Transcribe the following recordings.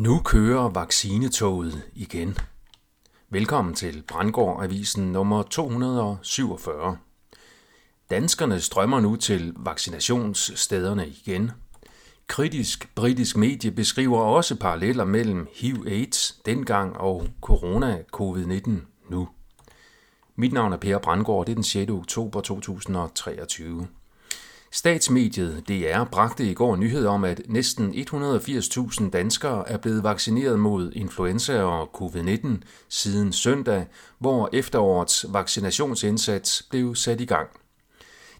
Nu kører vaccinetoget igen. Velkommen til Brandgård Avisen nummer 247. Danskerne strømmer nu til vaccinationsstederne igen. Kritisk britisk medie beskriver også paralleller mellem HIV-AIDS dengang og corona-covid-19 nu. Mit navn er Per Brandgård, det er den 6. oktober 2023. Statsmediet DR bragte i går nyhed om, at næsten 180.000 danskere er blevet vaccineret mod influenza og covid-19 siden søndag, hvor efterårets vaccinationsindsats blev sat i gang.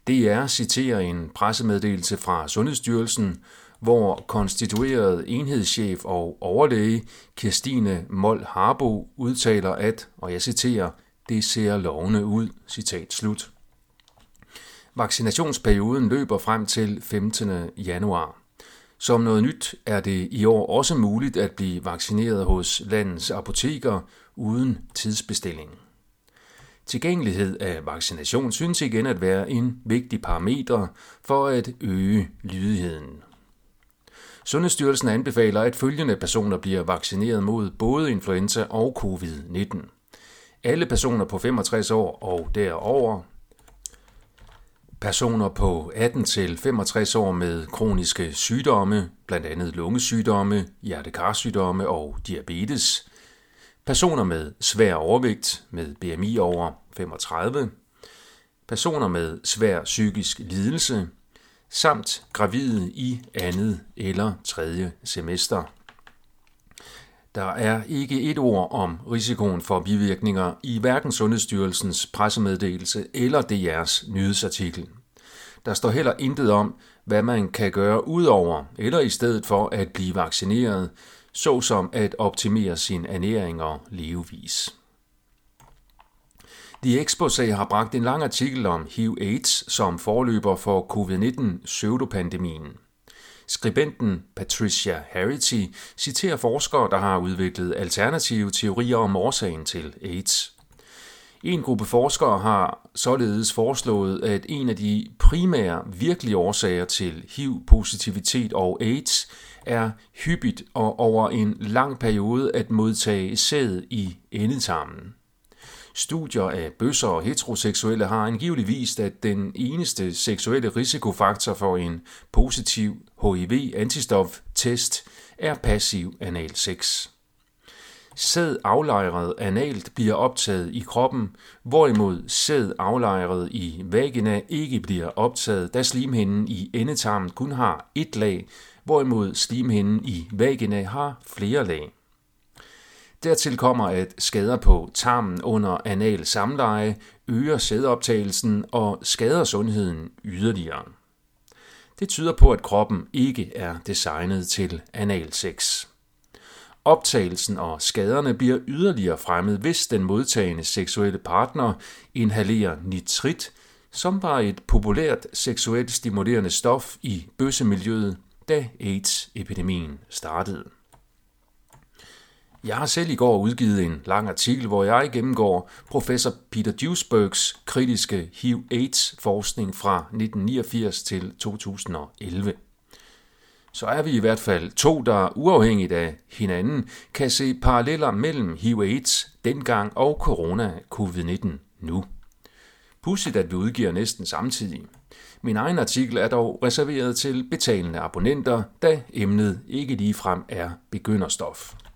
DR citerer en pressemeddelelse fra Sundhedsstyrelsen, hvor konstitueret enhedschef og overlæge Kirstine Mold Harbo udtaler, at, og jeg citerer, det ser lovende ud, citat slut. Vaccinationsperioden løber frem til 15. januar. Som noget nyt er det i år også muligt at blive vaccineret hos landets apoteker uden tidsbestilling. Tilgængelighed af vaccination synes igen at være en vigtig parameter for at øge lydigheden. Sundhedsstyrelsen anbefaler, at følgende personer bliver vaccineret mod både influenza og covid-19. Alle personer på 65 år og derover Personer på 18 til 65 år med kroniske sygdomme, blandt andet lungesygdomme, hjertekarsygdomme og diabetes. Personer med svær overvægt med BMI over 35. Personer med svær psykisk lidelse samt gravide i andet eller tredje semester. Der er ikke et ord om risikoen for bivirkninger i hverken Sundhedsstyrelsens pressemeddelelse eller DR's nyhedsartikel. Der står heller intet om, hvad man kan gøre udover eller i stedet for at blive vaccineret, såsom at optimere sin ernæring og levevis. The Exposé har bragt en lang artikel om HIV-AIDS som forløber for covid-19-pseudopandemien. Skribenten Patricia Harity citerer forskere, der har udviklet alternative teorier om årsagen til AIDS. En gruppe forskere har således foreslået, at en af de primære virkelige årsager til HIV-positivitet og AIDS er hyppigt og over en lang periode at modtage sæd i endetarmen. Studier af bøsser og heteroseksuelle har angiveligt vist, at den eneste seksuelle risikofaktor for en positiv HIV-antistof-test er passiv anal sex. Sæd aflejret analt bliver optaget i kroppen, hvorimod sæd aflejret i vagina ikke bliver optaget, da slimhinden i endetarmen kun har et lag, hvorimod slimhinden i vagina har flere lag. Dertil kommer, at skader på tarmen under anal samleje øger sædoptagelsen og skader sundheden yderligere. Det tyder på, at kroppen ikke er designet til analsex. Optagelsen og skaderne bliver yderligere fremmet, hvis den modtagende seksuelle partner inhalerer nitrit, som var et populært seksuelt stimulerende stof i bøssemiljøet, da AIDS-epidemien startede. Jeg har selv i går udgivet en lang artikel, hvor jeg gennemgår professor Peter Duisbergs kritiske HIV-AIDS-forskning fra 1989 til 2011 så er vi i hvert fald to, der uafhængigt af hinanden kan se paralleller mellem HIV-AIDS dengang og corona-covid-19 nu. Pudsigt, at vi udgiver næsten samtidig. Min egen artikel er dog reserveret til betalende abonnenter, da emnet ikke ligefrem er begynderstof.